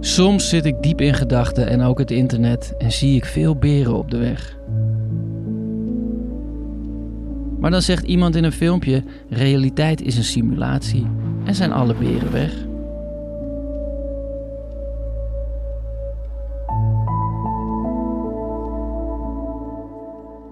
Soms zit ik diep in gedachten en ook het internet en zie ik veel beren op de weg. Maar dan zegt iemand in een filmpje: realiteit is een simulatie en zijn alle beren weg.